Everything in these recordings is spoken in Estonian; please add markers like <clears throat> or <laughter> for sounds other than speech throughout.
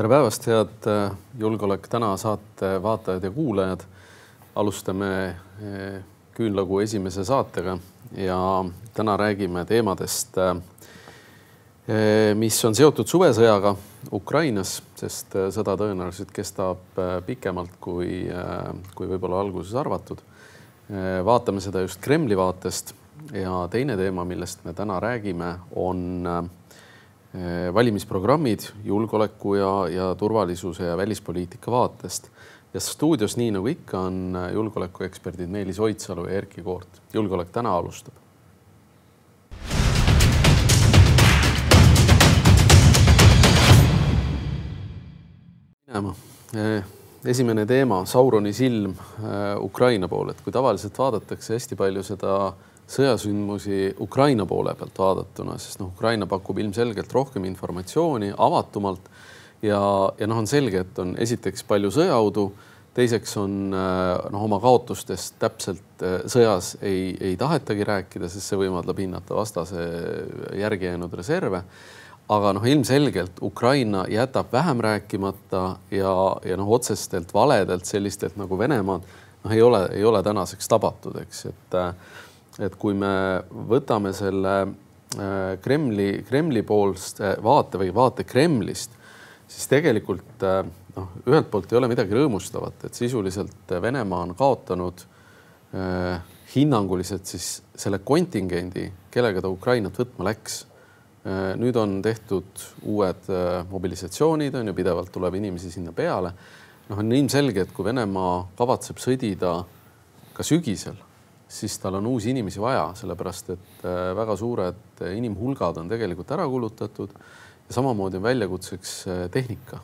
tere päevast, head äh, Julgeolek täna saate vaatajad ja kuulajad. alustame äh, küünlagu esimese saatega ja täna räägime teemadest, äh, mis on seotud suvesõjaga Ukrainas, sest sõda tõenäoliselt kestab pikemalt kui, kui võib-olla alguses arvatud. vaatame seda just Kremli vaatest ja teine teema, millest me täna räägime, on valimisprogrammid julgeoleku ja, ja turvalisuse ja välispoliitika vaatest. ja stuudios, nii nagu ikka, on eh, julgeolekueksperdid Meelis Oidsalu ja Erkki Koort. julgeolek täna alustab. minema eh, esimene teema, Sauroni silm Ukraina poole, et kui tavaliselt vaadatakse hästi palju seda sõjasündmusi Ukraina poole pealt vaadatuna, sest noh, Ukraina pakub ilmselgelt rohkem informatsiooni avatumalt ja, ja noh, on selge, et on esiteks palju sõjahaudu, teiseks on noh, oma kaotustest täpselt äh, sõjas ei, ei tahetagi rääkida, sest see võimaldab hinnata vastase järgi jäänud reserve. aga noh, ilmselgelt Ukraina jätab vähem rääkimata ja, ja noh, otsestelt valedelt sellistelt nagu Venemaad noh, ei ole, ei ole tänaseks tabatud, eks, et äh, et kui me võtame selle äh, Kremli, Kremli poolst vaate või vaate Kremlist, siis tegelikult äh, noh, ühelt poolt ei ole midagi rõõmustavat, et sisuliselt Venemaa on kaotanud eh, hinnanguliselt siis selle kontingendi, kellega ta Ukrainat võtma läks eh,. nüüd on tehtud uued eh, mobilisatsioonid on ju, pidevalt tuleb inimesi sinna peale. noh, on ilmselge, et kui Venemaa kavatseb sõdida ka sügisel siis tal on uusi inimesi vaja, sellepärast et äh, väga suured inimhulgad on tegelikult ära kulutatud ja samamoodi on väljakutseks äh, tehnika.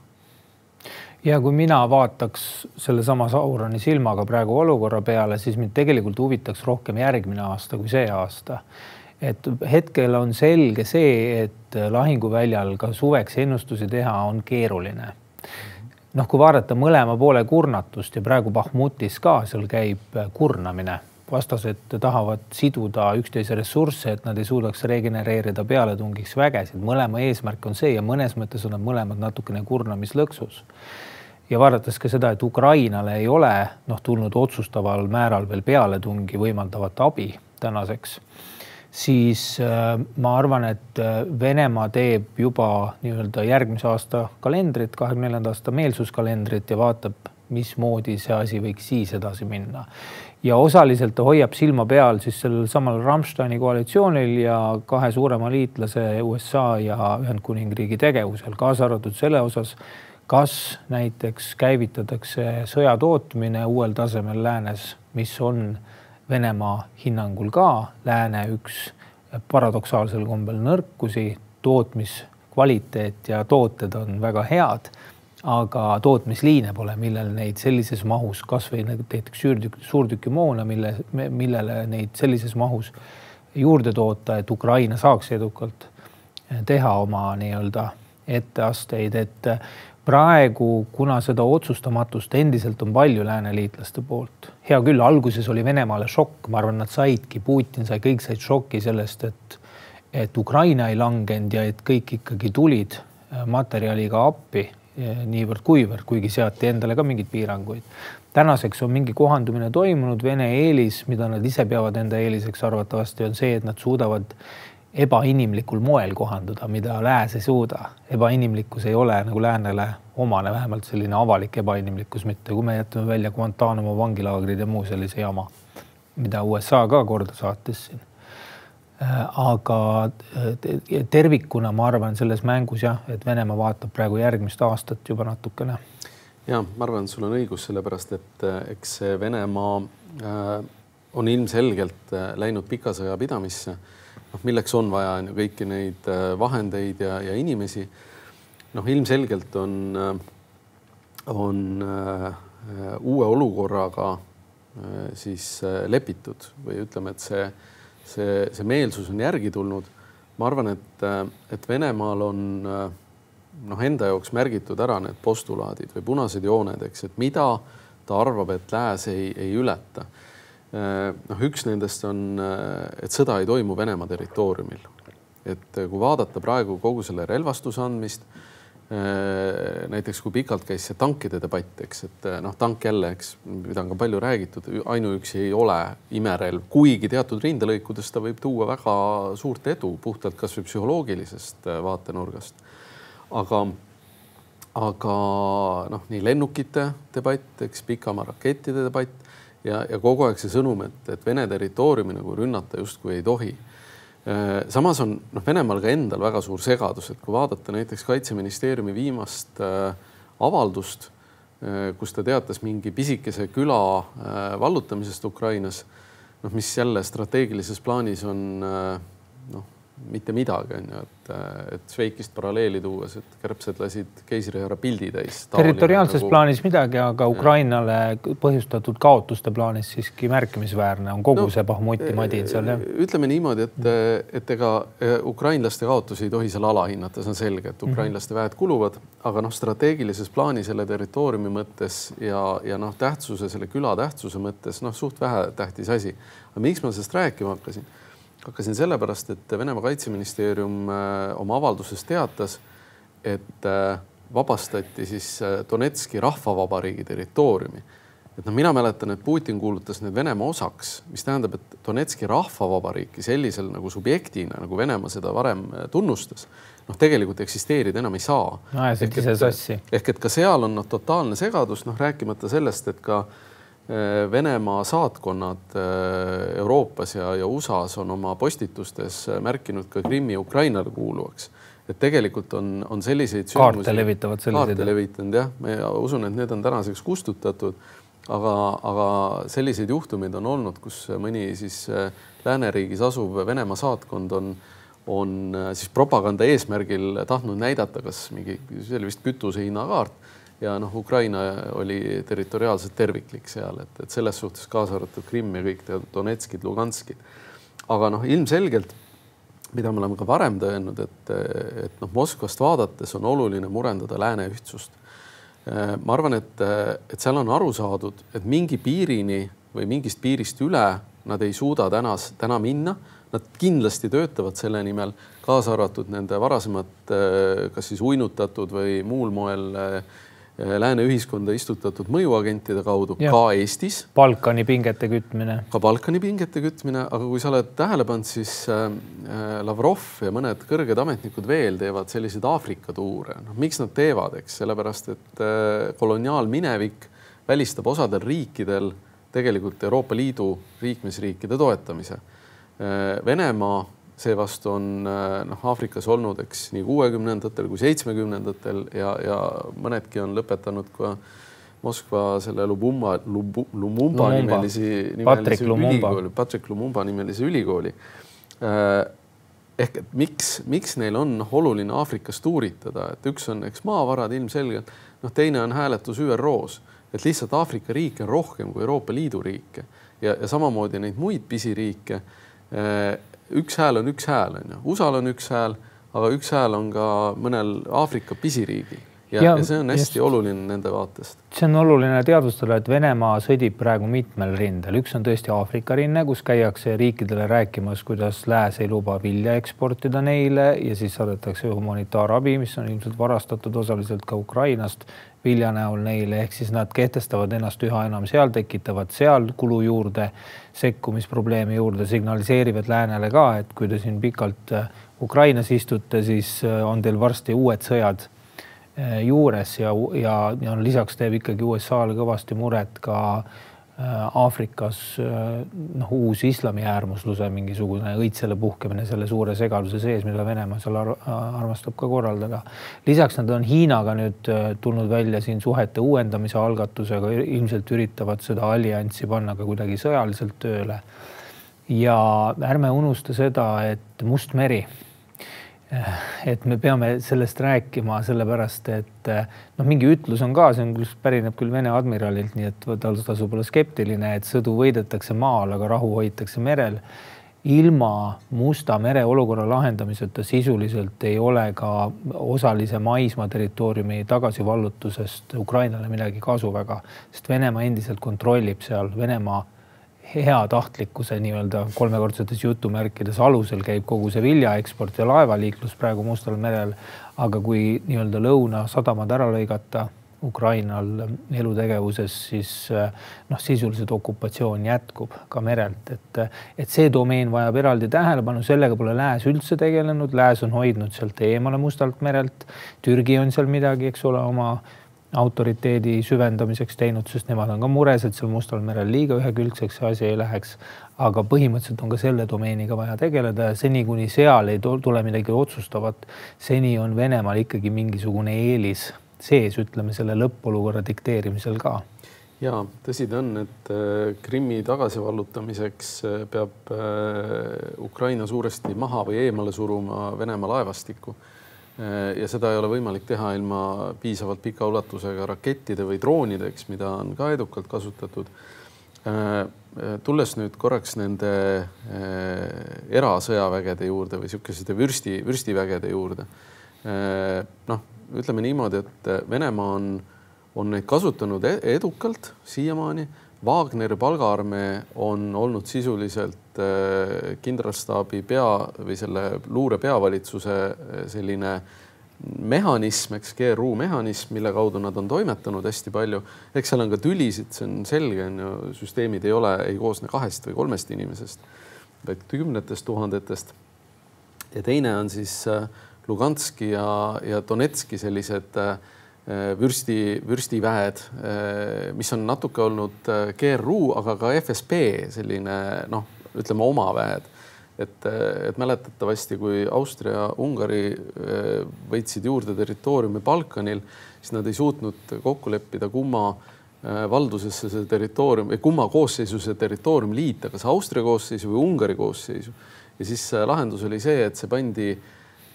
ja kui mina vaataks sellesama Sauroni silmaga praegu olukorra peale, siis mind tegelikult huvitaks rohkem järgmine aasta kui see aasta. et hetkel on selge see, et lahinguväljal ka suveks ennustusi teha on keeruline noh, kui vaadata mõlema poole kurnatust ja praegu Bahmutis ka seal käib kurnamine vastased tahavad siduda üksteise ressursse, et nad ei suudaks regenereerida pealetungiks vägesid. mõlema eesmärk on see ja mõnes mõttes on nad mõlemad natukene kurnamislõksus. ja vaadates ka seda, et Ukrainale ei ole noh, tulnud otsustaval määral veel pealetungi võimaldavat abi tänaseks, siis äh, ma arvan, et äh, Venemaa teeb juba nii-öelda järgmise aasta kalendrit, kahekümne neljanda aasta meelsuskalendrit ja vaatab, mismoodi see asi võiks siis edasi minna ja osaliselt ta hoiab silma peal siis sellel samal Rammsteini koalitsioonil ja kahe suurema liitlase USA ja Ühendkuningriigi tegevusel, kaasa arvatud selle osas, kas näiteks käivitatakse sõja tootmine uuel tasemel läänes, mis on Venemaa hinnangul ka lääne üks paradoksaalsel kombel nõrkusi, tootmiskvaliteet ja tooted on väga head aga tootmisliine pole, millel neid sellises mahus kasvõi näiteks suurtükk, suurtükimoona, mille, millele neid sellises mahus juurde toota, et Ukraina saaks edukalt teha oma nii-öelda etteasteid, et praegu, kuna seda otsustamatust endiselt on palju lääneliitlaste poolt, hea küll, alguses oli Venemaale šokk, ma arvan, nad saidki, Putin sai, kõik said šoki sellest, et et Ukraina ei langenud ja et kõik ikkagi tulid materjaliga appi niivõrd-kuivõrd, kuigi seati endale ka mingeid piiranguid. tänaseks on mingi kohandumine toimunud, Vene eelis, mida nad ise peavad enda eeliseks arvatavasti, on see, et nad suudavad ebainimlikul moel kohanduda, mida lääs ei suuda. ebainimlikkus ei ole nagu läänele omane, vähemalt selline avalik ebainimlikkus mitte, kui me jätame välja Guantanamo vangilaagrid ja muu sellise jama, mida USA ka korda saatis siin aga äh, tervikuna ma arvan selles mängus jah, et Venemaa vaatab praegu järgmist aastat juba natukene. ja ma arvan, sul on õigus, sellepärast et äh, eks see Venemaa on ilmselgelt läinud pika sõja pidamisse, noh, milleks on vaja on ju kõiki neid vahendeid ja, ja inimesi. noh, ilmselgelt on, on uue olukorraga siis lepitud või ütleme, et see see, see meelsus on järgi tulnud. ma arvan, et, et Venemaal on noh, enda jaoks märgitud ära need postulaadid või punased jooned, eks, et mida ta arvab, et lääs ei, ei ületa. noh, üks nendest on, et sõda ei toimu Venemaa territooriumil. et kui vaadata praegu kogu selle relvastuse andmist näiteks kui pikalt käis see tankide debatt, eks, et noh, tank jälle, eks, mida on ka palju räägitud, ainuüksi ei ole imerelv, kuigi teatud rindelõikudes ta võib tuua väga suurt edu puhtalt kasvõi psühholoogilisest vaatenurgast. aga, aga noh, nii lennukite debatt, eks pikamaa rakettide debatt ja, ja kogu aeg see sõnum, et, et Vene territooriumi nagu rünnata justkui ei tohi Äh, samas on noh, Venemaal ka endal väga suur segadus, et kui vaadata näiteks kaitseministeeriumi viimast äh, avaldust, äh, kus ta teatas mingi pisikese küla vallutamisest Ukrainas, noh, mis jälle strateegilises plaanis on noh, mitte midagi, on ju, et, et Šveikist paralleeli tuues, et kärbsed lasid keisrihärra pildi täis. territoriaalses nagu... plaanis midagi, aga Ukrainale põhjustatud kaotuste plaanis siiski märkimisväärne on kogu no, see Bahmuti madin seal, jah? ütleme niimoodi, et, et ega e, ukrainlaste kaotusi ei tohi seal alahinnata, see on selge, et ukrainlaste väed kuluvad, aga noh, strateegilises plaanis selle territooriumi mõttes ja, ja noh, tähtsuse, selle küla tähtsuse mõttes noh, suht vähetähtis asi. aga miks ma sellest rääkima hakkasin? Hakkasin sellepärast, et Venemaa kaitseministeerium äh, oma avalduses teatas, et äh, vabastati siis äh, Donetski rahvavabariigi territooriumi. et noh, mina mäletan, et Putin kuulutas need Venemaa osaks, mis tähendab, et Donetski rahvavabariiki sellisel nagu subjektina, nagu Venemaa seda varem tunnustas, noh, tegelikult eksisteerida enam ei saa. no ehk et ka seal on noh, totaalne segadus, noh, rääkimata sellest, et ka Äh, Venemaa saatkonnad äh, Euroopas ja, ja USA-s on oma postitustes äh, märkinud ka Krimmi Ukrainale kuuluvaks. et tegelikult on, on selliseid kaarte levitavad selliseid. kaarte levitanud jah, ma usun, et need on tänaseks kustutatud, aga, aga selliseid juhtumeid on olnud, kus mõni siis lääneriigis asuv Venemaa saatkond on, on siis propaganda eesmärgil tahtnud näidata, kas mingi, see oli vist kütuse hinnakaart ja noh, Ukraina oli territoriaalselt terviklik seal, et, et selles suhtes kaasa arvatud Krimm ja kõik Donetskid, Luganskid. aga noh, ilmselgelt, mida me oleme ka varem tõennud, et, et noh, Moskvast vaadates on oluline murendada lääne ühtsust. ma arvan, et, et seal on aru saadud, et mingi piirini või mingist piirist üle nad ei suuda tänas, täna minna. Nad kindlasti töötavad selle nimel, kaasa arvatud nende varasemad, kas siis uinutatud või muul moel äh, lääne ühiskonda istutatud mõjuagentide kaudu ja. ka Eestis. Balkani pingete kütmine. ka Balkani pingete kütmine, aga kui sa oled tähele pannud, siis äh, äh, Lavrov ja mõned kõrged ametnikud veel teevad selliseid Aafrika tuure. noh, miks nad teevad, eks sellepärast, et koloniaalminevik välistab osadel riikidel tegelikult Euroopa Liidu liikmesriikide toetamise. Venemaa seevastu on äh, noh, Aafrikas olnud, eks nii kuuekümnendatel kui seitsmekümnendatel ja, ja mõnedki on lõpetanud ka Moskva selle Lubumba, Lubu, Lumumba, nimelisi, nimelisi ülikooli, Patrick Lumumba nimelise ülikooli. Äh, ehk et miks, miks neil on oluline Aafrikas tuuritada, et üks on, eks maavarad ilmselgelt, noh, teine on hääletus ÜRO-s, et lihtsalt Aafrika riike on rohkem kui Euroopa Liidu riike ja, ja samamoodi neid muid pisiriike äh, üks hääl on üks hääl, on ju, USA-l on üks hääl, aga üks hääl on ka mõnel Aafrika pisiriigil. Ja, ja, ja see on hästi just, oluline nende vaatest. see on oluline teadvustada, et Venemaa sõdib praegu mitmel rindel, üks on tõesti Aafrika rinne, kus käiakse riikidele rääkimas, kuidas lääs ei luba vilja eksportida neile ja siis saadetakse humanitaarabi, mis on ilmselt varastatud osaliselt ka Ukrainast vilja näol neile, ehk siis nad kehtestavad ennast üha enam seal, tekitavad seal kulu juurde, sekkumisprobleemi juurde, signaliseerivad läänele ka, et kui te siin pikalt äh, Ukrainas istute, siis äh, on teil varsti uued sõjad äh, juures ja, ja, ja lisaks teeb ikkagi USA-le kõvasti muret ka Äh, Aafrikas äh, noh, uus islami äärmusluse mingisugune õitsele puhkemine selle suure segaduse sees, mida Venemaa seal ar armastab ka korraldada. lisaks nad on Hiinaga nüüd äh, tulnud välja siin suhete uuendamise algatusega, ilmselt üritavad seda allianssi panna ka kuidagi sõjaliselt tööle. ja ärme unusta seda, et Must meri et me peame sellest rääkima, sellepärast et noh, mingi ütlus on ka, see on küll, pärineb küll Vene admiralilt, nii et tal tasub olla skeptiline, et sõdu võidetakse maal, aga rahu hoitakse merel. ilma Musta mere olukorra lahendamiseta sisuliselt ei ole ka osalise maismaa territooriumi tagasivallutusest Ukrainale midagi kasu väga, sest Venemaa endiselt kontrollib seal, Venemaa heatahtlikkuse nii-öelda kolmekordsetes jutumärkides alusel käib kogu see viljaeksport ja laevaliiklus praegu Mustal merel. aga kui nii-öelda lõunasadamad ära lõigata Ukrainal elutegevuses, siis noh, sisuliselt okupatsioon jätkub ka merelt, et, et see domeen vajab eraldi tähelepanu, sellega pole Lääs üldse tegelenud, Lääs on hoidnud sealt eemale Mustalt merelt. Türgi on seal midagi, eks ole, oma autoriteedi süvendamiseks teinud, sest nemad on ka mures, et seal Mustal merel liiga ühekülgseks see asi ei läheks. aga põhimõtteliselt on ka selle domeeniga vaja tegeleda ja seni, kuni seal ei tule midagi otsustavat, seni on Venemaal ikkagi mingisugune eelis sees, ütleme selle lõppolukorra dikteerimisel ka ja tõsi ta on, et äh, Krimmi tagasivallutamiseks äh, peab äh, Ukraina suuresti maha või eemale suruma Venemaa laevastikku ja seda ei ole võimalik teha ilma piisavalt pika ulatusega rakettide või droonideks, mida on ka edukalt kasutatud. Äh, tulles nüüd korraks nende äh, erasõjavägede juurde või niisuguste vürsti, vürstivägede juurde. noh, ütleme niimoodi, et Venemaa on, on neid kasutanud e-, edukalt siiamaani Wagneri palgaarmee on olnud sisuliselt äh, kindralstaabi pea või selle luure peavalitsuse äh, selline mehhanism, eks GRU mehhanism, mille kaudu nad on toimetanud hästi palju. eks seal on ka tülisid, see on selge, on ju, süsteemid ei ole, ei koosne kahest või kolmest inimesest, vaid kümnetest tuhandetest. ja teine on siis äh, Luganski ja, ja Donetski sellised äh, vürsti, vürstiväed, äh, mis on natuke olnud äh, GRU, aga ka FSB selline noh, ütleme oma väed. et, et mäletatavasti, kui Austria-Ungari võitsid juurde territooriumi Balkanil, siis nad ei suutnud kokku leppida, kumma valdusesse see territoorium kumma koosseisu see territoorium liita, kas Austria koosseisu või Ungari koosseisu. ja siis lahendus oli see, et see pandi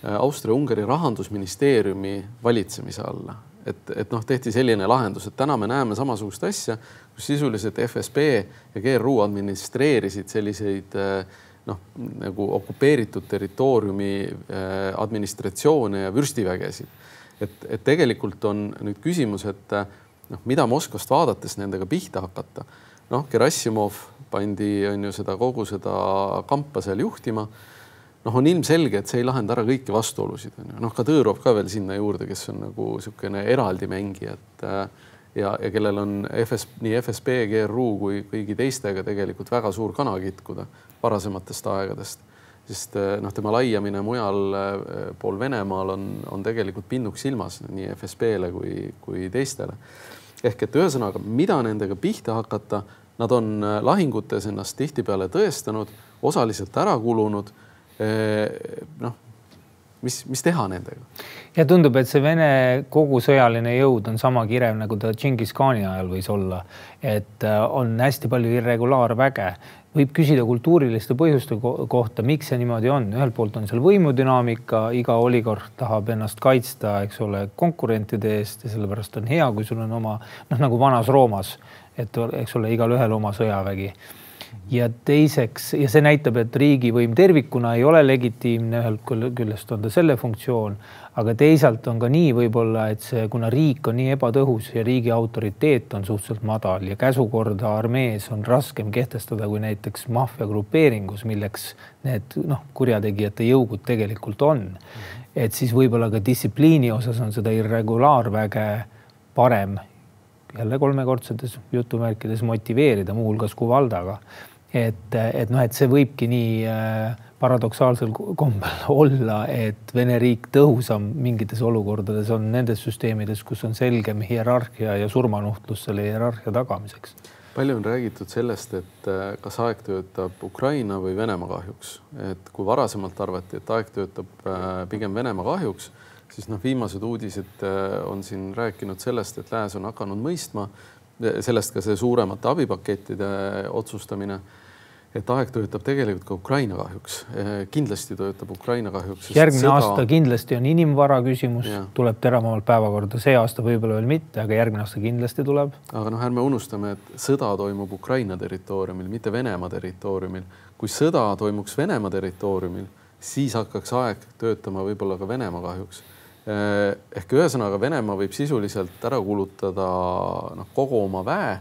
Austria-Ungari rahandusministeeriumi valitsemise alla et, et noh, tehti selline lahendus, et täna me näeme samasugust asja, kus sisuliselt FSB ja GRU administreerisid selliseid eh, noh, nagu okupeeritud territooriumi eh, administratsioone ja vürstivägesid. et, et tegelikult on nüüd küsimus, et noh, mida Moskvast vaadates nendega pihta hakata. noh, Gerassimov pandi, on ju seda kogu seda kampa seal juhtima noh, on ilmselge, et see ei lahenda ära kõiki vastuolusid, on ju, noh, Kadõrov ka veel sinna juurde, kes on nagu niisugune eraldi mängija, et äh, ja, ja kellel on FS, nii FSB, GRU kui kõigi teistega tegelikult väga suur kana kitkuda varasematest aegadest, sest äh, noh, tema laiamine mujal äh, pool Venemaal on, on tegelikult pinnuks silmas nii FSB-le kui, kui teistele. ehk et ühesõnaga, mida nendega pihta hakata, nad on lahingutes ennast tihtipeale tõestanud, osaliselt ära kulunud noh, mis, mis teha nendega? ja tundub, et see Vene kogu sõjaline jõud on sama kirev, nagu ta Džingis-khaani ajal võis olla, et äh, on hästi palju irregulaarväge. Võib küsida kultuuriliste põhjuste kohta, miks see niimoodi on, ühelt poolt on seal võimudünaamika, iga oligarh tahab ennast kaitsta, eks ole, konkurentide eest ja sellepärast on hea, kui sul on oma noh, nagu vanas Roomas, et eks ole, igalühel oma sõjavägi ja teiseks, ja see näitab, et riigivõim tervikuna ei ole legitiimne, ühelt küljest on ta selle funktsioon, aga teisalt on ka nii võib-olla, et see, kuna riik on nii ebatõhus ja riigi autoriteet on suhteliselt madal ja käsukorda armees on raskem kehtestada kui näiteks maffiagrupeeringus, milleks need noh, kurjategijate jõugud tegelikult on. et siis võib-olla ka distsipliini osas on seda irregulaarväge parem jälle kolmekordsetes jutumärkides motiveerida, muuhulgas Kuvaldaga. et, et noh, et see võibki nii äh, paradoksaalsel kombel <laughs> olla, et Vene riik tõhusam mingites olukordades on nendes süsteemides, kus on selgem hierarhia ja surmanuhtlus selle hierarhia tagamiseks. palju on räägitud sellest, et äh, kas aeg töötab Ukraina või Venemaa kahjuks, et kui varasemalt arvati, et aeg töötab äh, pigem Venemaa kahjuks siis noh, viimased uudised äh, on siin rääkinud sellest, et Lääs on hakanud mõistma, sellest ka see suuremate abipakettide otsustamine, et aeg töötab tegelikult ka Ukraina kahjuks. Äh, kindlasti töötab Ukraina kahjuks. järgmine seda... aasta kindlasti on inimvara küsimus, tuleb teravamalt päevakorda, see aasta võib-olla veel mitte, aga järgmine aasta kindlasti tuleb. aga noh, ärme unustame, et sõda toimub Ukraina territooriumil, mitte Venemaa territooriumil. kui sõda toimuks Venemaa territooriumil, siis hakkaks aeg töötama võib-olla ka Venemaa kahjuks ehk ühesõnaga Venemaa võib sisuliselt ära kulutada noh, kogu oma väe,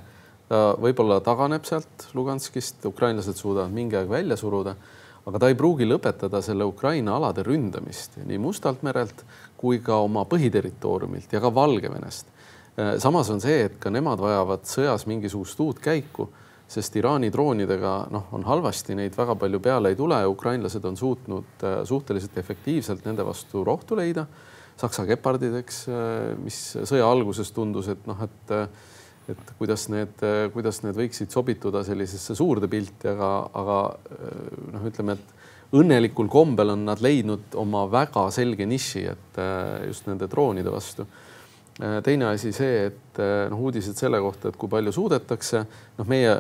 ta võib-olla taganeb sealt Luganskist, ukrainlased suudavad mingi aeg välja suruda, aga ta ei pruugi lõpetada selle Ukraina alade ründamist nii Mustalt merelt kui ka oma põhiterritooriumilt ja ka Valgevenest. samas on see, et ka nemad vajavad sõjas mingisugust uut käiku sest Iraani droonidega noh, on halvasti, neid väga palju peale ei tule. ukrainlased on suutnud äh, suhteliselt efektiivselt nende vastu rohtu leida. Saksa gepardideks, äh, mis sõja alguses tundus, et noh, et et kuidas need, kuidas need võiksid sobituda sellisesse suurde pilti, aga, aga äh, noh, ütleme, et õnnelikul kombel on nad leidnud oma väga selge niši, et just nende droonide vastu. Äh, teine asi see, et äh, noh, uudised selle kohta, et kui palju suudetakse, noh, meie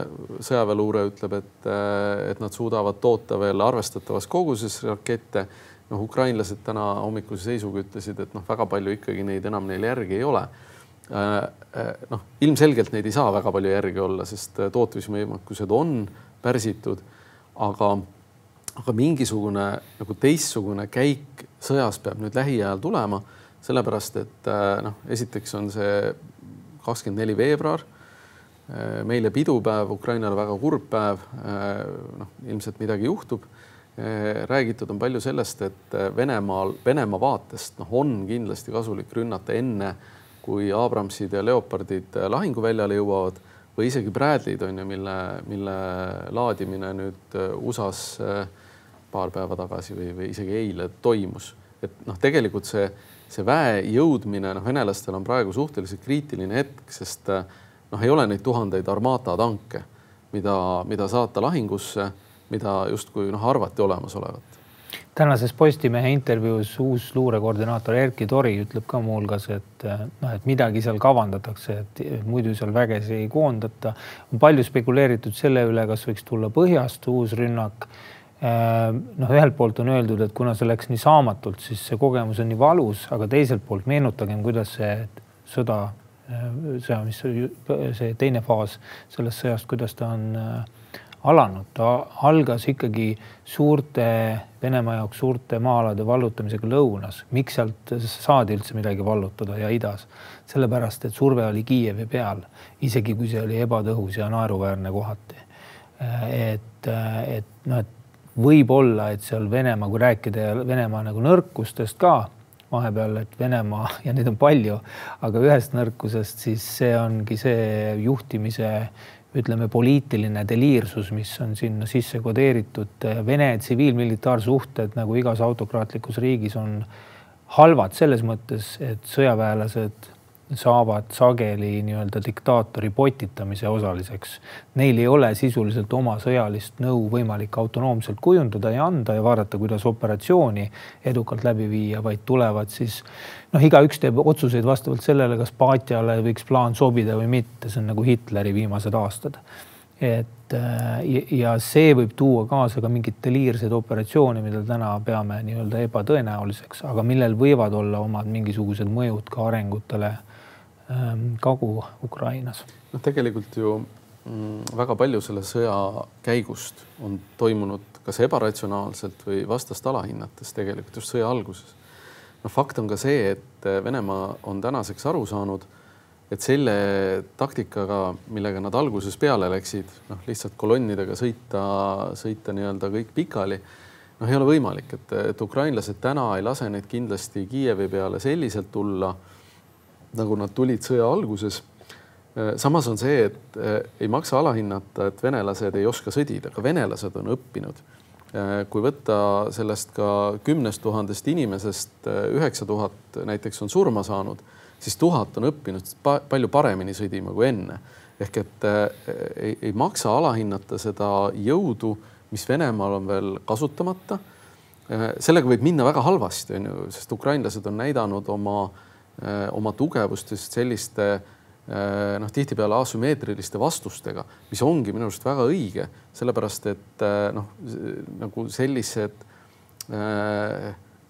sõjaväeluure ütleb, et, äh, et nad suudavad toota veel arvestatavas koguses rakette. noh, ukrainlased täna hommikuse seisuga ütlesid, et noh, väga palju ikkagi neid enam neil järgi ei ole. noh, ilmselgelt neid ei saa väga palju järgi olla, sest tootmisvõimekused on pärsitud, aga, aga mingisugune nagu teistsugune käik sõjas peab nüüd lähiajal tulema sellepärast et äh, noh, esiteks on see kakskümmend neli veebruar, äh, meile pidupäev, Ukrainale väga kurb päev. Äh, noh, ilmselt midagi juhtub. räägitud on palju sellest, et Venemaal, Venemaa vaatest noh, on kindlasti kasulik rünnata enne, kui Abramsid ja Leopardid lahinguväljale jõuavad või isegi Bradley'd on ju, mille, mille laadimine nüüd USA-s paar päeva tagasi või, või isegi eile toimus. et noh, tegelikult see see väe jõudmine, noh, venelastel on praegu suhteliselt kriitiline hetk, sest eh, noh, ei ole neid tuhandeid Armata tanke, mida, mida saata lahingusse, mida justkui noh, arvati olemasolevat tänases Postimehe intervjuus uus luurekoordinaator Erkki Tori ütleb ka muuhulgas, et eh, noh, et midagi seal kavandatakse, et muidu seal vägesid ei koondata. on palju spekuleeritud selle üle, kas võiks tulla põhjast uus rünnak Äh, noh, ühelt poolt on öeldud, et kuna see läks nii saamatult, siis see kogemus on nii valus, aga teiselt poolt meenutagem, kuidas see sõda, äh, sõja, mis see teine faas sellest sõjast, kuidas ta on äh, alanud, ta algas ikkagi suurte Venemaa jaoks suurte maa-alade vallutamisega lõunas. miks sealt saadi üldse midagi vallutada ja idas? sellepärast, et surve oli Kiievi peal, isegi kui see oli ebatõhus ja naeruväärne kohati. et, et noh, et võib-olla, et seal Venemaa, kui rääkida Venemaa nagu nõrkustest ka vahepeal, et Venemaa <laughs> ja neid on palju, aga ühest nõrkusest, siis see ongi see juhtimise ütleme, poliitiline deliirsus, mis on sinna sisse kodeeritud. Vene tsiviil-militaarsuhted nagu igas autokraatlikus riigis on halvad selles mõttes, et sõjaväelased saavad sageli nii-öelda diktaatori potitamise osaliseks. Neil ei ole sisuliselt oma sõjalist nõu võimalik autonoomselt kujundada ja anda ja vaadata, kuidas operatsiooni edukalt läbi viia, vaid tulevad siis noh, igaüks teeb otsuseid vastavalt sellele, kas paatjale võiks plaan sobida või mitte, see on nagu Hitleri viimased aastad. et äh, ja see võib tuua kaasa ka mingeid deliirseid operatsioone, mida täna peame nii-öelda ebatõenäoliseks, aga millel võivad olla omad mingisugused mõjud ka arengutele Kagu-Ukrainas. noh, tegelikult ju mm, väga palju selle sõja käigust on toimunud kas ebaratsionaalselt või vastast alahinnates tegelikult just sõja alguses. noh, fakt on ka see, et Venemaa on tänaseks aru saanud, et selle taktikaga, millega nad alguses peale läksid, noh, lihtsalt kolonnidega sõita, sõita nii-öelda kõik pikali, noh, ei ole võimalik, et, et ukrainlased täna ei lase neid kindlasti Kiievi peale selliselt tulla nagu nad tulid sõja alguses. Äh, samas on see, et äh, ei maksa alahinnata, et venelased ei oska sõdida, ka venelased on õppinud. Äh, kui võtta sellest ka kümnest tuhandest inimesest üheksa tuhat näiteks on surma saanud, siis tuhat on õppinud palju paremini sõdima kui enne. ehk et ei, ei maksa alahinnata seda jõudu, mis Venemaal on veel kasutamata. sellega võib minna väga halvasti, on ju, sest ukrainlased on näidanud oma äh, oma tugevust just selliste äh, noh, tihtipeale asümmeetriliste vastustega, mis ongi minu arust väga õige, sellepärast et äh, noh, nagu sellised,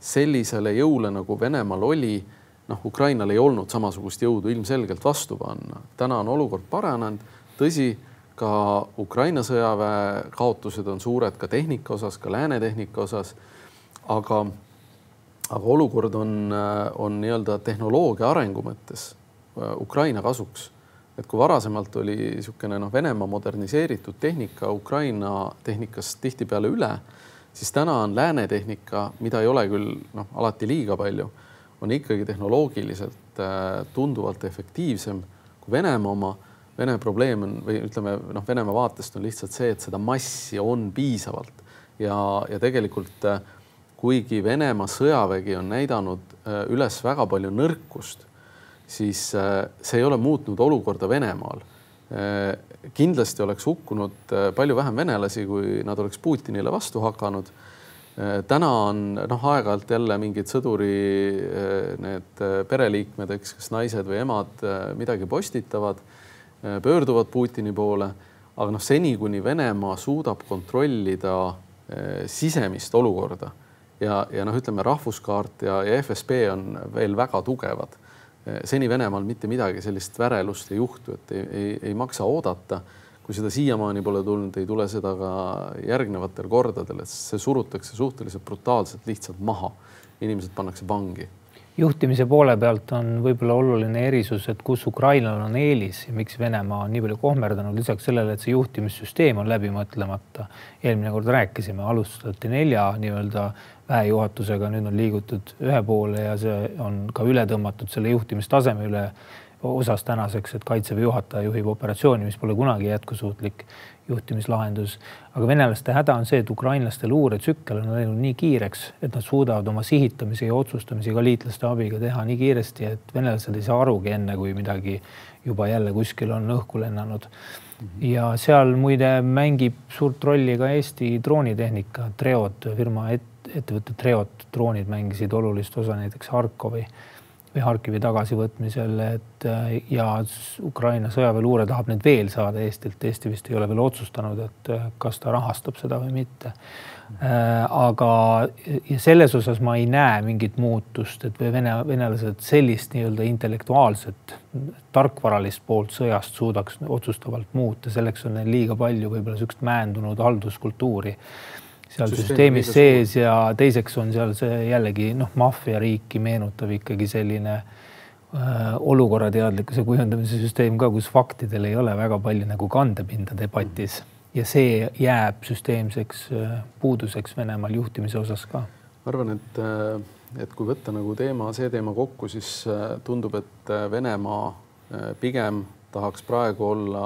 sellisele jõule nagu Venemaal oli, noh, Ukrainal ei olnud samasugust jõudu ilmselgelt vastu panna. täna on olukord paranenud, tõsi, ka Ukraina sõjaväe kaotused on suured ka tehnika osas, ka lääne tehnika osas. aga aga olukord on, on nii-öelda tehnoloogia arengu mõttes äh, Ukraina kasuks. et kui varasemalt oli niisugune noh, Venemaa moderniseeritud tehnika Ukraina tehnikast tihtipeale üle, siis täna on lääne tehnika, mida ei ole küll noh, alati liiga palju, on ikkagi tehnoloogiliselt äh, tunduvalt efektiivsem kui Venemaa oma. Vene probleem on või ütleme noh, Venemaa vaatest on lihtsalt see, et seda massi on piisavalt ja, ja tegelikult äh, kuigi Venemaa sõjavägi on näidanud äh, üles väga palju nõrkust, siis äh, see ei ole muutnud olukorda Venemaal. Äh, kindlasti oleks hukkunud palju vähem venelasi, kui nad oleks Putinile vastu hakanud. täna on noh, aeg-ajalt jälle mingid sõduri need pereliikmed, eks, kas naised või emad midagi postitavad, pöörduvad Putini poole, aga noh, seni kuni Venemaa suudab kontrollida sisemist olukorda ja, ja noh, ütleme rahvuskaart ja, ja FSB on veel väga tugevad. seni Venemaal mitte midagi sellist värelust ei juhtu, et ei, ei, ei maksa oodata. kui seda siiamaani pole tulnud, ei tule seda ka järgnevatel kordadel, et see surutakse suhteliselt brutaalselt lihtsalt maha. inimesed pannakse vangi juhtimise poole pealt on võib-olla oluline erisus, et kus Ukrainal on eelis ja miks Venemaa on nii palju kohmerdanud, lisaks sellele, et see juhtimissüsteem on läbi mõtlemata. eelmine kord rääkisime, alustati nelja nii-öelda väejuhatusega, nüüd on liigutud ühe poole ja see on ka üle tõmmatud selle juhtimistaseme üle osas tänaseks, et kaitseväe juhataja juhib operatsiooni, mis pole kunagi jätkusuutlik juhtimislahendus. aga venelaste häda on see, et ukrainlaste luuretsükkel on läinud nii kiireks, et nad suudavad oma sihitamise ja otsustamisi ka liitlaste abiga teha nii kiiresti, et venelased ei saa arugi enne, kui midagi juba jälle kuskil on õhku lennanud. ja seal muide mängib suurt rolli ka Eesti droonitehnika, Treod firma et, ettevõtte Treod droonid mängisid olulist osa näiteks Harkovi või Harkivi tagasivõtmisel, et äh, ja Ukraina sõjaväeluure tahab neid veel saada Eestilt. Eesti vist ei ole veel otsustanud, et äh, kas ta rahastab seda või mitte. Äh, aga selles osas ma ei näe mingit muutust, et või vene, venelased sellist nii-öelda intellektuaalset, tarkvaralist poolt sõjast suudaks otsustavalt muuta, selleks on neil liiga palju võib-olla niisugust määndunud halduskultuuri seal süsteemis sees ja teiseks on seal see jällegi noh, maffiariiki meenutav ikkagi selline äh, olukorrateadlikkuse kujundamise süsteem ka, kus faktidel ei ole väga palju nagu kandepinda debatis. Ja see jääb süsteemseks äh, puuduseks Venemaal juhtimise osas ka. ma arvan, et, äh, et kui võtta nagu teema, see teema kokku, siis äh, tundub, et Venemaa pigem tahaks praegu olla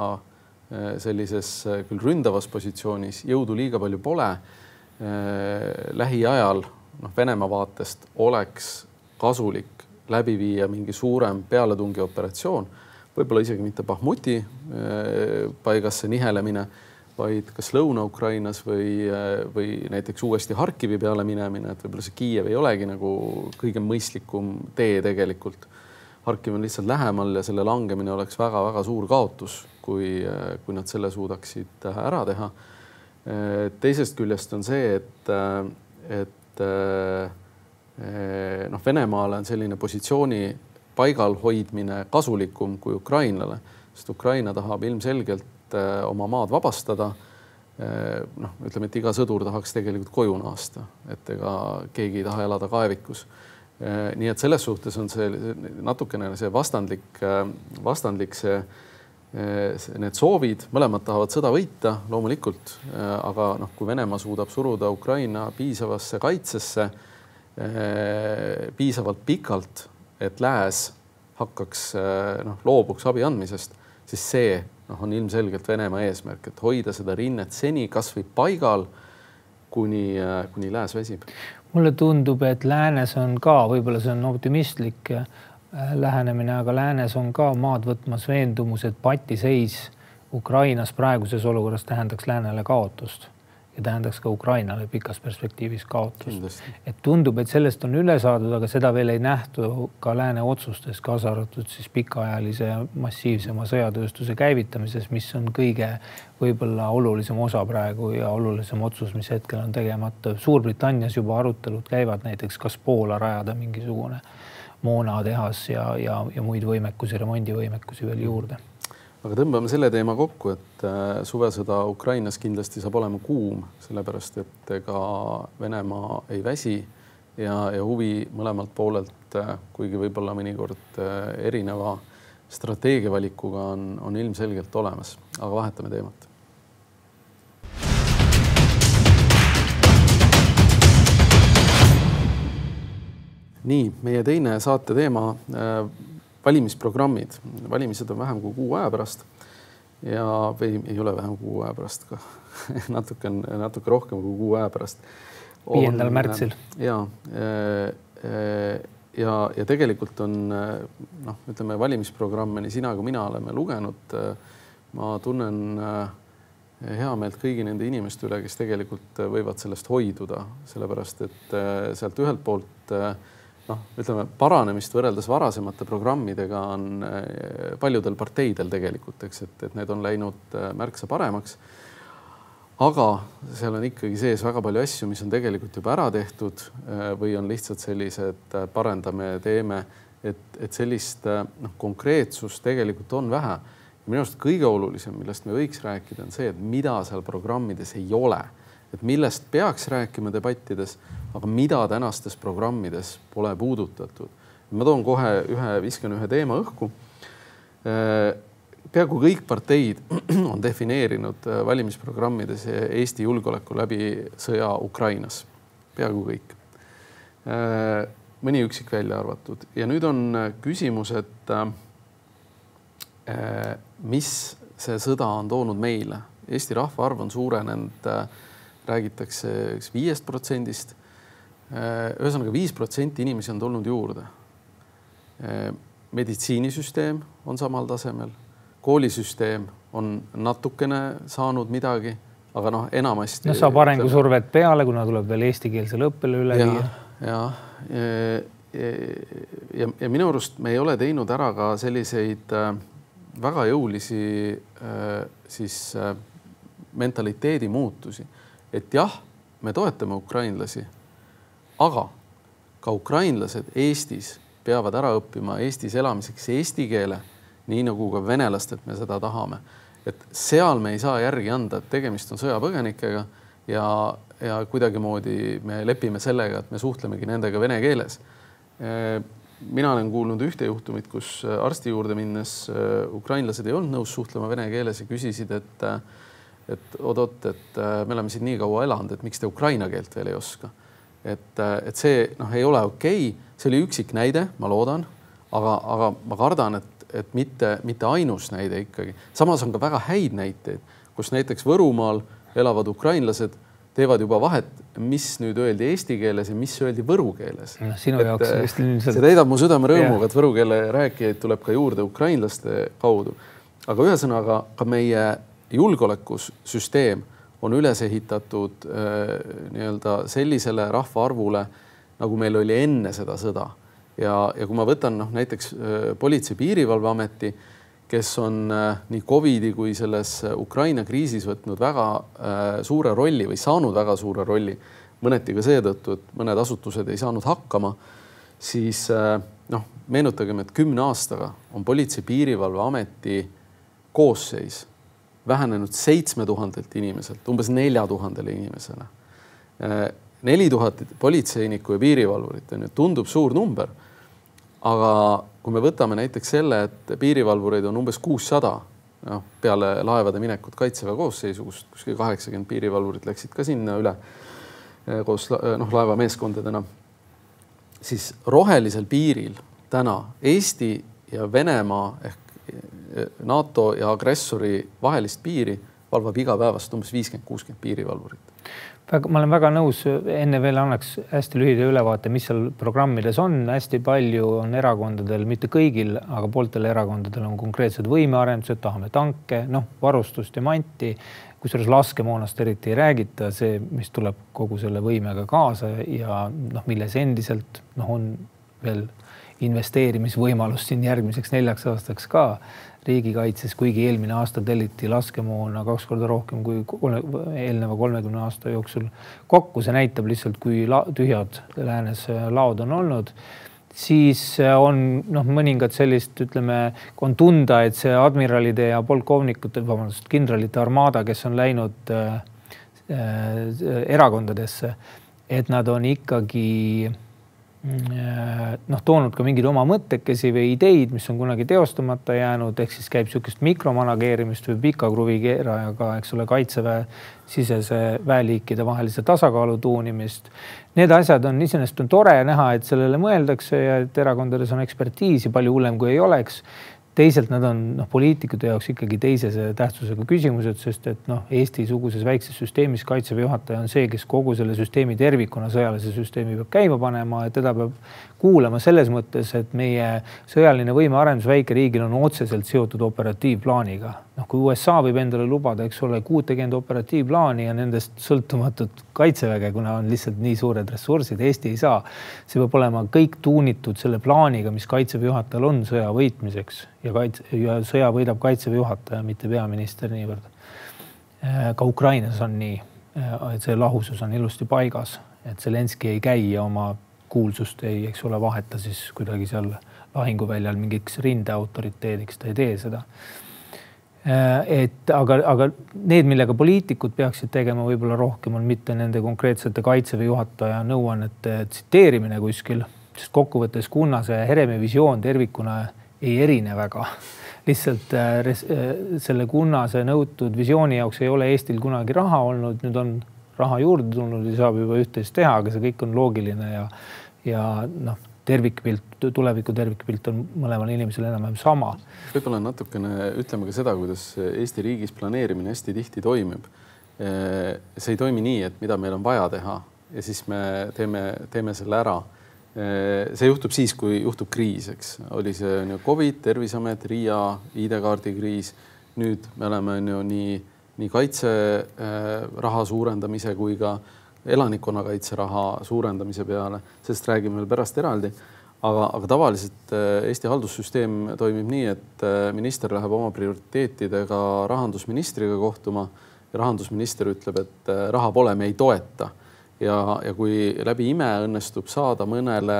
sellises küll ründavas positsioonis, jõudu liiga palju pole. Äh, lähiajal noh, Venemaa vaatest oleks kasulik läbi viia mingi suurem pealetungioperatsioon, võib-olla isegi mitte Bahmuti äh, paigasse nihelemine, vaid kas Lõuna-Ukrainas või, äh, või näiteks uuesti Harkivi peale minemine, et võib-olla see Kiiev ei olegi nagu kõige mõistlikum tee tegelikult. Harkiv on lihtsalt lähemal ja selle langemine oleks väga-väga suur kaotus, kui, kui nad selle suudaksid ära teha Äh, teisest küljest on see, et, äh, et äh, noh, Venemaale on selline positsiooni paigal hoidmine kasulikum kui Ukrainale, sest Ukraina tahab ilmselgelt oma maad vabastada. noh, ütleme, et iga sõdur tahaks tegelikult koju naasta, et ega keegi ei taha elada kaevikus. nii et selles suhtes on see natukene see vastandlik, vastandlik see need soovid, mõlemad tahavad sõda võita loomulikult, eh, aga noh, kui Venemaa suudab suruda Ukraina piisavasse kaitsesse eh, piisavalt pikalt, et lääs hakkaks noh, loobuks abi andmisest, siis see noh, on ilmselgelt Venemaa eesmärk, et hoida seda rinnet seni kasvõi paigal, kuni, kuni lääs väsib. mulle tundub, et läänes on ka, võib-olla see on optimistlik Äh, lähenemine, aga läänes on ka maad võtmas veendumus, et patiseis Ukrainas praeguses olukorras tähendaks läänele kaotust ja tähendaks ka Ukrainale pikas perspektiivis kaotust. et tundub, et sellest on üle saadud, aga seda veel ei nähtu ka lääne otsustes, kaasa arvatud siis pikaajalise massiivsema sõjatööstuse käivitamises, mis on kõige võib-olla olulisem osa praegu ja olulisem otsus, mis hetkel on tegemata. Suurbritannias juba arutelud käivad näiteks, kas Poola rajada mingisugune moonatehas ja, ja, ja muid võimekusi, remondivõimekusi veel juurde. aga tõmbame selle teema kokku, et äh, suvesõda Ukrainas kindlasti saab olema kuum, sellepärast et ega Venemaa ei väsi ja, ja huvi mõlemalt poolelt, äh, kuigi võib-olla mõnikord äh, erineva strateegiavalikuga on, on ilmselgelt olemas, aga vahetame teemat nii, meie teine saate teema äh,, valimisprogrammid. valimised on vähem kui kuu aja pärast ja, või ei ole vähem kui kuu aja pärast ka <laughs> natuke on, natuke rohkem kui kuu aja pärast. viiendal märtsil. ja äh,, äh, ja, ja tegelikult on äh, noh, ütleme valimisprogramme nii sina kui mina oleme lugenud. Äh, ma tunnen äh, heameelt kõigi nende inimeste üle, kes tegelikult võivad sellest hoiduda, sellepärast et sealt ühelt poolt äh, noh, ütleme paranemist võrreldes varasemate programmidega on eh, paljudel parteidel tegelikult, eks, et, et need on läinud eh, märksa paremaks. aga seal on ikkagi sees väga palju asju, mis on tegelikult juba ära tehtud eh, või on lihtsalt sellised parendame, teeme, et, et sellist noh, konkreetsust tegelikult on vähe. minu arust kõige olulisem, millest me võiks rääkida, on see, et mida seal programmides ei ole, et millest peaks rääkima debattides aga mida tänastes programmides pole puudutatud. ma toon kohe ühe, viskan ühe teema õhku. Äh, peaaegu kõik parteid <clears throat> on defineerinud äh, valimisprogrammides Eesti julgeoleku läbi sõja Ukrainas, peaaegu kõik. Äh, mõni üksik välja arvatud ja nüüd on küsimus, et mis see sõda on toonud meile. Eesti rahvaarv on suurenenud, räägitakse üks viiest protsendist Äh, ühesõnaga viis protsenti inimesi on tulnud juurde. Äh, meditsiinisüsteem on samal tasemel, koolisüsteem on natukene saanud midagi, aga noh, enamasti. noh, saab arengusurvet peale, kuna tuleb veel eestikeelsele õppele üle viia. ja, ja, ja, ja, ja minu arust me ei ole teinud ära ka selliseid äh, väga jõulisi siis mentaliteedi muutusi, et jah, me toetame ukrainlasi aga ka ukrainlased Eestis peavad ära õppima Eestis elamiseks eesti keele, nii nagu ka venelastelt me seda tahame. et seal me ei saa järgi anda, et tegemist on sõjapõgenikega ja, ja kuidagimoodi me lepime sellega, et me suhtlemegi nendega vene keeles. mina olen kuulnud ühte juhtumit, kus arsti juurde minnes ukrainlased ei olnud nõus suhtlema vene keeles ja küsisid, et et oot-oot, et me oleme siin nii kaua elanud, et miks te ukraina keelt veel ei oska et, et see noh, ei ole okei okay., see oli üksik näide, ma loodan, aga, aga ma kardan, et, et mitte, mitte ainus näide ikkagi. samas on ka väga häid näiteid, kus näiteks Võrumaal elavad ukrainlased teevad juba vahet, mis nüüd öeldi eesti keeles ja mis öeldi võru keeles no,. sinu et, jaoks vist ilmselt. see täidab mu südame rõõmuga, et võru keele rääkijaid tuleb ka juurde ukrainlaste kaudu. aga ühesõnaga ka meie julgeolekusüsteem on üles ehitatud äh, nii-öelda sellisele rahvaarvule, nagu meil oli enne seda sõda. ja, ja kui ma võtan noh, näiteks äh, Politsei-Piirivalveameti, kes on äh, nii Covidi kui selles Ukraina kriisis võtnud väga suure rolli või saanud väga suure rolli, mõneti ka seetõttu, et mõned asutused ei saanud hakkama, siis noh, meenutagem, et kümne aastaga on Politsei-Piirivalveameti koosseis vähenenud seitsme tuhandelt inimeselt umbes nelja tuhandele inimesele. neli tuhat politseinikku ja piirivalvurit on ju, tundub suur number. aga kui me võtame näiteks selle, et piirivalvureid on umbes kuussada, noh peale laevade minekut kaitseväe koosseisu, kust kuskil kaheksakümmend piirivalvurit läksid ka sinna üle koos noh, laevameeskondadena, siis rohelisel piiril täna Eesti ja Venemaa ehk NATO ja agressori vahelist piiri valvab igapäevast umbes viiskümmend, kuuskümmend piirivalvurit. väga, ma olen väga nõus, enne veel annaks hästi lühida ülevaate, mis seal programmides on, hästi palju on erakondadel, mitte kõigil, aga pooltel erakondadel on konkreetsed võimearendused, tahame tanke, noh, varustust ja manti, kusjuures laskemoonast eriti ei räägita, see, mis tuleb kogu selle võimega kaasa ja noh, milles endiselt noh, on veel investeerimisvõimalust siin järgmiseks neljaks aastaks ka riigikaitses, kuigi eelmine aasta telliti laskemoona kaks korda rohkem kui eelneva kolmekümne aasta jooksul kokku, see näitab lihtsalt, kui la tühjad läänes laod on olnud. Siis on noh, mõningad sellist, ütleme, on tunda, et see admiralide ja polkovnikute, vabandust, kindralite armaada, kes on läinud äh, äh, erakondadesse, et nad on ikkagi noh, toonud ka mingeid oma mõttekesi või ideid, mis on kunagi teostamata jäänud, ehk siis käib niisugust mikromanageerimist või pika kruvi keerajaga, eks ole, kaitseväe sisese väeliikide vahelise tasakaalu tuunimist. Need asjad on iseenesest on tore näha, et sellele mõeldakse ja et erakondades on ekspertiisi palju hullem, kui ei oleks teisalt nad on noh, poliitikute jaoks ikkagi teisese tähtsusega küsimused, sest et noh, Eesti-suguses väikses süsteemis kaitseväe juhataja on see, kes kogu selle süsteemi tervikuna, sõjalise süsteemi peab käima panema ja teda peab kuulama selles mõttes, et meie sõjaline võimearendus väikeriigil on otseselt seotud operatiivplaaniga. noh, kui USA võib endale lubada, eks ole, kuutekümmet operatiivplaani ja nendest sõltumatut kaitseväge, kuna on lihtsalt nii suured ressursid, Eesti ei saa. see peab olema kõik tuunitud selle plaaniga, mis kaitseväe juhatajal on sõja võitmiseks ja kaitse ja sõja võidab kaitseväe juhataja, mitte peaminister niivõrd. ka Ukrainas on nii, et see lahusus on ilusti paigas, et Zelenskõi ei käi oma kuulsust ei, eks ole, vaheta siis kuidagi seal lahinguväljal mingiks rindeautoriteediks, ta ei tee seda. et aga, aga need, millega poliitikud peaksid tegema võib-olla rohkem, on mitte nende konkreetsete kaitseväe juhataja nõuannete tsiteerimine kuskil, sest kokkuvõttes Kunnase ja Heremi visioon tervikuna ei erine väga lihtsalt äh, äh, selle Kunnase nõutud visiooni jaoks ei ole Eestil kunagi raha olnud, nüüd on raha juurde tulnud ja saab juba üht-teist teha, aga see kõik on loogiline ja ja noh, tervikpilt, tuleviku tervikpilt on mõlemal inimesel enam-vähem sama. võib-olla natukene ütleme ka seda, kuidas Eesti riigis planeerimine hästi tihti toimib. see ei toimi nii, et mida meil on vaja teha ja siis me teeme, teeme selle ära. See juhtub siis, kui juhtub kriis, eks oli see on ju Covid, Terviseamet, RIA, ID-kaardi kriis. nüüd me oleme on ju nii, nii kaitseraha suurendamise kui ka elanikkonnakaitse raha suurendamise peale, sellest räägime veel pärast eraldi. aga, aga tavaliselt äh, Eesti haldussüsteem toimib nii, et äh, minister läheb oma prioriteetidega rahandusministriga kohtuma ja rahandusminister ütleb, et äh, raha pole, me ei toeta. Ja, ja kui läbi ime õnnestub saada mõnele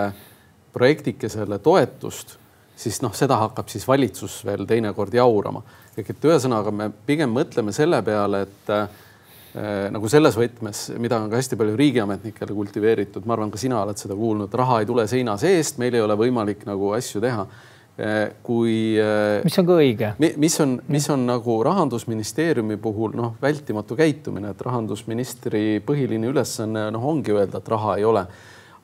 projektikesele toetust, siis noh, seda hakkab siis valitsus veel teinekord jaurama. ehk et ühesõnaga me pigem mõtleme selle peale, et Äh, nagu selles võtmes, mida on ka hästi palju riigiametnikele kultiveeritud, ma arvan, ka sina oled seda kuulnud, raha ei tule seina seest, meil ei ole võimalik nagu asju teha. Äh, kui. Äh, mis on ka õige. mis on, mis on nagu rahandusministeeriumi puhul noh, vältimatu käitumine, et rahandusministri põhiline ülesanne noh, ongi öelda, et raha ei ole.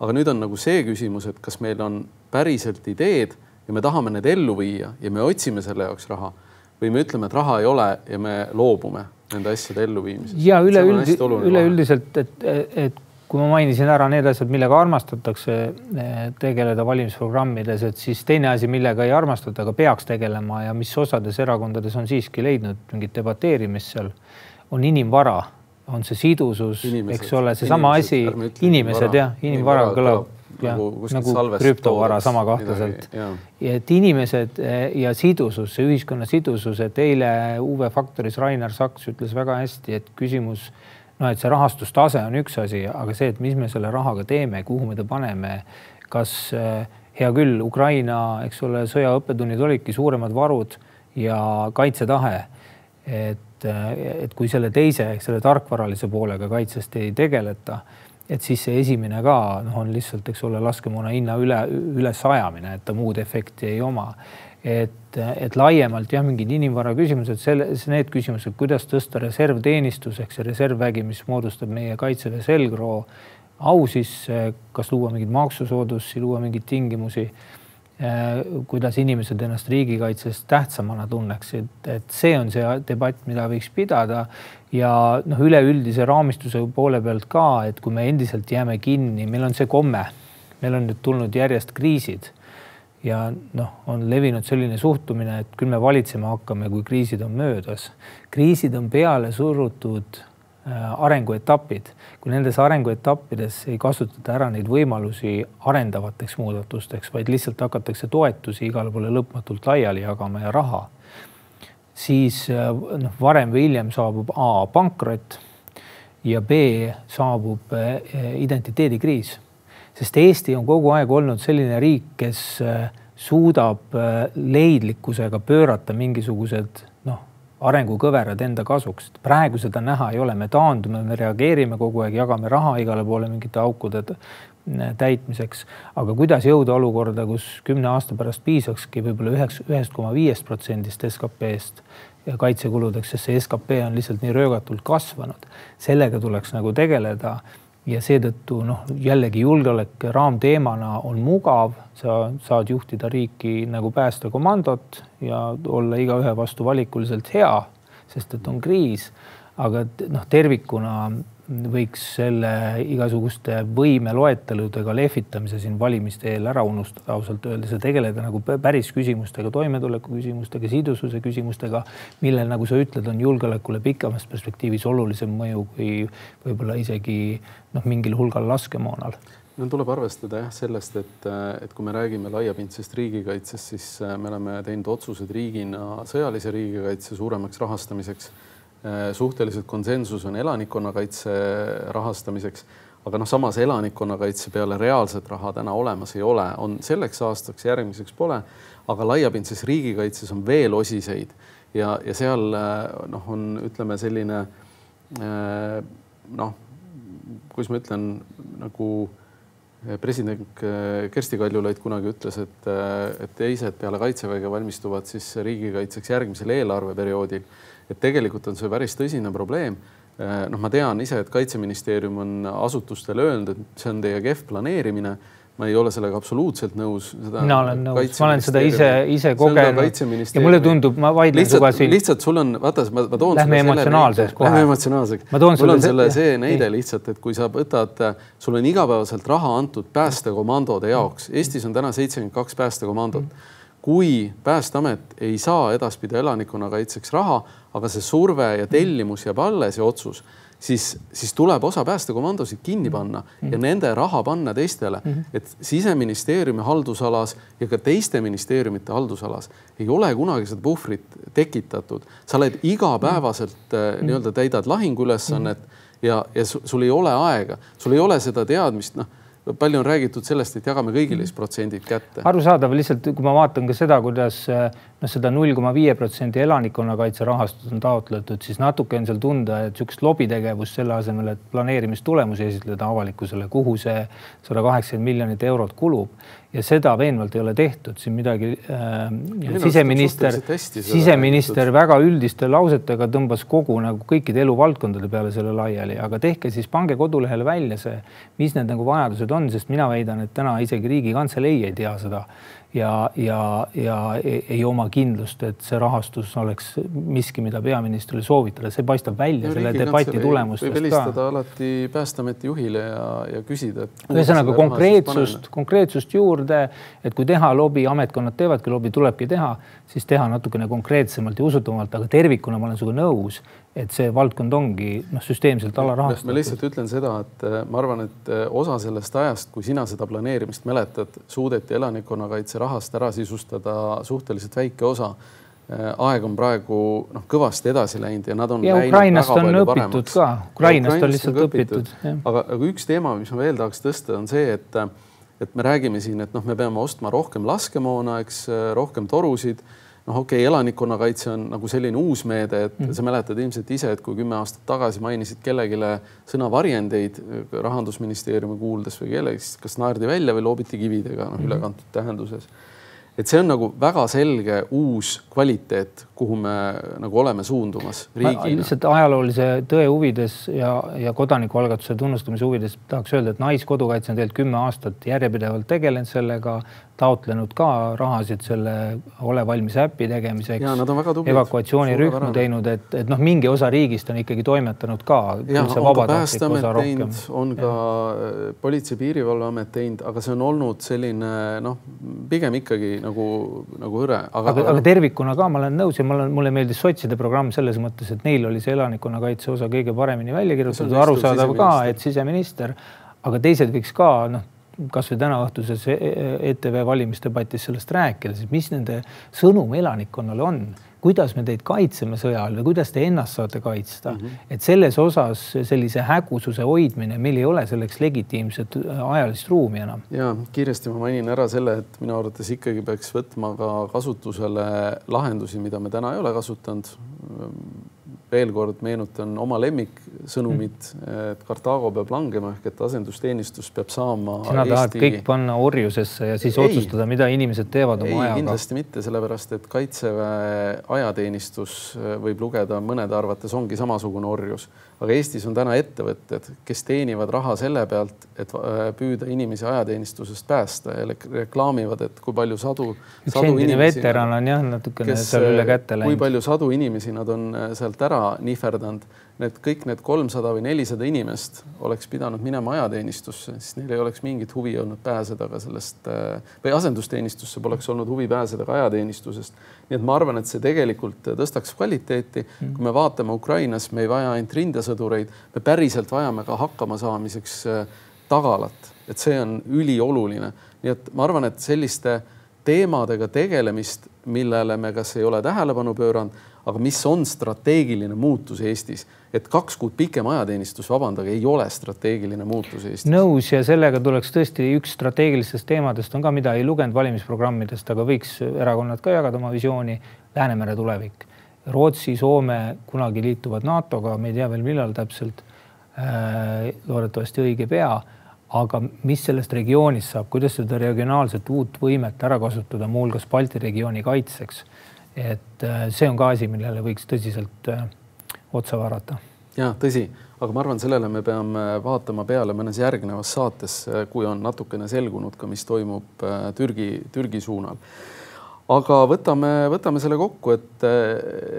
aga nüüd on nagu see küsimus, et kas meil on päriselt ideed ja me tahame need ellu viia ja me otsime selle jaoks raha või me ütleme, et raha ei ole ja me loobume nende asjade elluviimisest. ja üleüldiselt, üleüldiselt, et, et kui ma mainisin ära need asjad, millega armastatakse eh, tegeleda valimisprogrammides, et siis teine asi, millega ei armastata, aga peaks tegelema ja mis osades erakondades on siiski leidnud mingit debateerimist seal, on inimvara, on see sidusus, eks ole, seesama asi, inimesed jah, inimvara kõlab jah, nagu, nagu krüptovara sama kahtlaselt. et inimesed eh, ja sidusus, see ühiskonna sidusus, et eile UV Faktoris Rainer Saks ütles väga hästi, et küsimus noh, et see rahastustase on üks asi, aga see, et mis me selle rahaga teeme, kuhu me ta paneme, kas eh, hea küll, Ukraina, eks ole, sõja õppetunnid olidki suuremad varud ja kaitsetahe. et, eh, et kui selle teise ehk selle tarkvaralise poolega kaitsest ei tegeleta et siis see esimene ka noh, on lihtsalt, eks ole, laskemoona hinna üle, ülesajamine, et ta muud efekti ei oma. Et, et laiemalt jah, mingid inimvara küsimused, selle, need küsimused, kuidas tõsta reservteenistus ehk see reservvägi, mis moodustab meie kaitseväe selgroo au sisse, kas luua mingeid maksusoodustusi, luua mingeid tingimusi Äh, kuidas inimesed ennast riigikaitsest tähtsamana tunneksid, et see on see debatt, mida võiks pidada. Ja noh, üleüldise raamistuse poole pealt ka, et kui me endiselt jääme kinni, meil on see komme, meil on nüüd tulnud järjest kriisid ja noh, on levinud selline suhtumine, et küll me valitsema hakkame, kui kriisid on möödas. kriisid on peale surutud Äh, arenguetapid, kui nendes arenguetappides ei kasutata ära neid võimalusi arendavateks muudatusteks, vaid lihtsalt hakatakse toetusi igale poole lõpmatult laiali jagama ja raha, siis äh, noh, varem või hiljem saabub A pankrot ja B saabub äh, identiteedikriis, sest Eesti on kogu aeg olnud selline riik, kes suudab leidlikkusega pöörata mingisugused noh, arengukõverad enda kasuks. praegu seda näha ei ole, me taandume, me reageerime kogu aeg, jagame raha igale poole mingite aukude täitmiseks, aga kuidas jõuda olukorda, kus kümne aasta pärast piisakski võib-olla üheks, ühest koma viiest protsendist SKP-st kaitsekuludeks, sest see skp on lihtsalt nii röögatult kasvanud. sellega tuleks nagu tegeleda ja seetõttu noh, jällegi julgeolek raamteemana on mugav, sa saad juhtida riiki nagu päästekomandot ja olla igaühe vastu valikuliselt hea, sest et on kriis. aga noh, tervikuna võiks selle igasuguste võimeloeteludega lehvitamise siin valimiste eel ära unustada ausalt öeldes ja tegeleda nagu päris küsimustega, toimetuleku küsimustega, sidususe küsimustega, millel, nagu sa ütled, on julgeolekule pikemas perspektiivis olulisem mõju kui võib-olla isegi noh, mingil hulgal laskemoonal. No tuleb arvestada jah sellest, et, et kui me räägime laiapindsest riigikaitsest, siis me oleme teinud otsused riigina sõjalise riigikaitse suuremaks rahastamiseks suhteliselt konsensus on elanikkonnakaitse rahastamiseks, aga noh, samas elanikkonnakaitse peale reaalset raha täna olemas ei ole, on selleks aastaks, järgmiseks pole, aga laiapindses riigikaitses on veel osiseid ja, ja seal äh, noh, on ütleme selline äh, noh, kuidas ma ütlen nagu president Kersti Kaljulaid kunagi ütles, et, et teised peale kaitseväge valmistuvad siis riigikaitseks järgmisel eelarveperioodil et tegelikult on see päris tõsine probleem. Eh, noh, ma tean ise, et kaitseministeerium on asutustele öelnud, et see on teie kehv planeerimine ma ei ole sellega absoluutselt nõus. mina olen nõus, ma olen seda ise, ise kogenud ja mulle tundub, ma vaidlen sinuga siin. lihtsalt sul on, vaata, ma, ma toon. Lähme emotsionaalseks kohe. Lähme emotsionaalseks. mul on selle, see näide lihtsalt, et kui sa võtad, sul on igapäevaselt raha antud päästekomandode jaoks, Eestis on täna seitsekümmend kaks päästekomandot mm kui Päästeamet ei saa edaspidi elanikkonnakaitseks raha, aga see surve ja tellimus jääb alles ja otsus, siis, siis tuleb osa päästekomandosid kinni panna mm -hmm. ja nende raha panna teistele. Et siseministeeriumi haldusalas ja ka teiste ministeeriumite haldusalas ei ole kunagi seda puhvrit tekitatud. sa oled igapäevaselt -hmm. nii-öelda täidad lahinguülesannet ja, ja sul ei ole aega, sul ei ole seda teadmist, noh palju on räägitud sellest, et jagame kõigile siis protsendid kätte. arusaadav, lihtsalt kui ma vaatan ka seda, kuidas noh, seda null koma viie protsendi elanikkonnakaitse rahastust on taotletud, siis natuke on seal tunda, et niisugust lobitegevust selle asemel, et planeerimistulemusi esitleda avalikkusele, kuhu see sada kaheksakümmend miljonit eurot kulub ja seda veenvalt ei ole tehtud, siin midagi äh, siseminister, siseminister väga üldiste lausetega tõmbas kogu nagu kõikide eluvaldkondade peale selle laiali, aga tehke siis, pange kodulehele välja see, mis need nagu vajadused on, sest mina väidan, et täna isegi Riigikantselei ei tea seda ja, ja, ja ei oma kindlust, et see rahastus oleks miski, mida peaministrile soovitada, see paistab välja ja selle debati tulemustest ka. helistada alati Päästeameti juhile ja, ja küsida, ühesõnaga konkreetsust, konkreetsust juurde, et kui teha lobi, ametkonnad teevadki lobi, tulebki teha, siis teha natukene konkreetsemalt ja usutavamalt, aga tervikuna ma olen sinuga nõus et see valdkond ongi noh, süsteemselt alarahastatud. ma lihtsalt ütlen seda, et äh, ma arvan, et äh, osa sellest ajast, kui sina seda planeerimist mäletad, suudeti elanikkonnakaitse rahast ära sisustada suhteliselt väike osa äh, aeg on praegu noh, kõvasti edasi läinud ja nad on. ja Ukrainast on õpitud paremaks. ka, Ukrainast on lihtsalt õpitud, õpitud.. aga, aga üks teema, mis ma veel tahaks tõsta, on see, et, et me räägime siin, et noh, me peame ostma rohkem laskemoona, eks rohkem torusid noh, okei okay,, elanikkonnakaitse on nagu selline uus meede, et mm. sa mäletad ilmselt ise, et kui kümme aastat tagasi mainisid kellelegi sõna varjendeid rahandusministeeriumi kuuldes või kellegi, siis kas naerdi välja või loobiti kividega noh, ülekantud tähenduses et see on nagu väga selge uus kvaliteet, kuhu me nagu oleme suundumas riigina. lihtsalt ajaloolise tõe huvides ja, ja kodanikualgatuse tunnustamise huvides tahaks öelda, et Naiskodukaitse on tegelikult kümme aastat järjepidevalt tegelenud sellega, taotlenud ka rahasid selle Ole valmis äpi tegemiseks. evakuatsioonirühmu teinud, et, et noh, mingi osa riigist on ikkagi toimetanud ka. on ka Päästeamet teinud, on ka ja. Politsei- ja Piirivalveamet teinud, aga see on olnud selline noh, pigem ikkagi nagu, nagu hõre. aga, aga, aga tervikuna ka ma olen nõus ja mulle, mulle meeldis sotside programm selles mõttes, et neil oli see elanikkonnakaitse osa kõige paremini välja kirjutatud, arusaadav ka, et siseminister, aga teised võiks ka noh, kasvõi tänaõhtuses ETV valimisdebatis sellest rääkida, siis mis nende sõnum elanikkonnale on kuidas me teid kaitseme sõja all või kuidas te ennast saate kaitsta mm. -hmm. et selles osas sellise hägususe hoidmine, meil ei ole selleks legitiimset äh, ajalist ruumi enam. ja kiiresti ma mainin ära selle, et minu arvates ikkagi peaks võtma ka kasutusele lahendusi, mida me täna ei ole kasutanud. veel kord meenutan oma lemmiksõnumit, et Kartaago peab langema ehk et asendusteenistus peab saama. sina tahad Eesti... kõik panna orjusesse ja siis ei, otsustada, mida inimesed teevad oma ei, ajaga? kindlasti mitte, sellepärast et kaitseväe ajateenistus võib lugeda mõnede arvates ongi samasugune orjus, aga Eestis on täna ettevõtted, kes teenivad raha selle pealt, et äh, püüda inimesi ajateenistusest päästa ja reklaamivad, et kui palju sadu. üks endine veteran on jah natukene seal üle käte läinud. kui palju sadu inimesi nad on äh, sealt ära nihverdanud need kõik need kolmsada või nelisada inimest oleks pidanud minema ajateenistusse, siis neil ei oleks mingit huvi olnud pääseda ka sellest äh, või asendusteenistusse poleks olnud huvi pääseda ka ajateenistusest. nii et ma arvan, et see tegelikult tõstaks kvaliteeti. Mm. kui me vaatame Ukrainas, me ei vaja ainult rindesõdureid, me päriselt vajame ka hakkamasaamiseks äh, tagalat, et see on ülioluline. nii et ma arvan, et selliste teemadega tegelemist, millele me kas ei ole tähelepanu pööranud, aga mis on strateegiline muutus Eestis et kaks kuud pikem ajateenistus, vabandage, ei ole strateegiline muutus Eestis. nõus ja sellega tuleks tõesti üks strateegilistest teemadest on ka, mida ei lugenud valimisprogrammidest, aga võiks erakonnad ka jagada oma visiooni, Läänemere tulevik. Rootsi, Soome kunagi liituvad NATO-ga, me ei tea veel, millal täpselt äh,. loodetavasti õige pea, aga mis sellest regioonist saab, kuidas seda regionaalset uut võimet ära kasutada, muuhulgas Balti regiooni kaitseks. et äh, see on ka asi, millele võiks tõsiselt äh, otsa vaadata. ja tõsi, aga ma arvan, sellele me peame vaatama peale mõnes järgnevas saates, kui on natukene selgunud ka, mis toimub Türgi, Türgi suunal. Aga võtame, võtame selle kokku, et,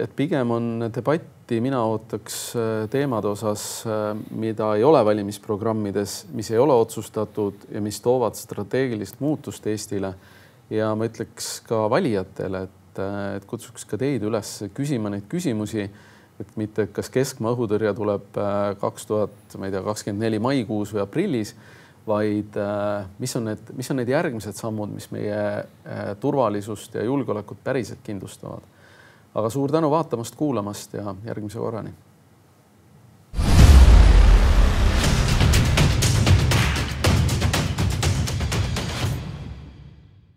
et pigem on debatti, mina ootaks äh, teemade osas, äh, mida ei ole valimisprogrammides, mis ei ole otsustatud ja mis toovad strateegilist muutust Eestile. ja ma ütleks ka valijatele, et, et kutsuks ka teid üles küsima neid küsimusi et mitte, kas keskmaa õhutõrje tuleb äh, kaks tuhat, ma ei tea, kakskümmend neli maikuus või aprillis, vaid äh, mis on need, mis on need järgmised sammud, mis meie äh, turvalisust ja julgeolekut päriselt kindlustavad. aga suur tänu vaatamast, kuulamast ja järgmise korrani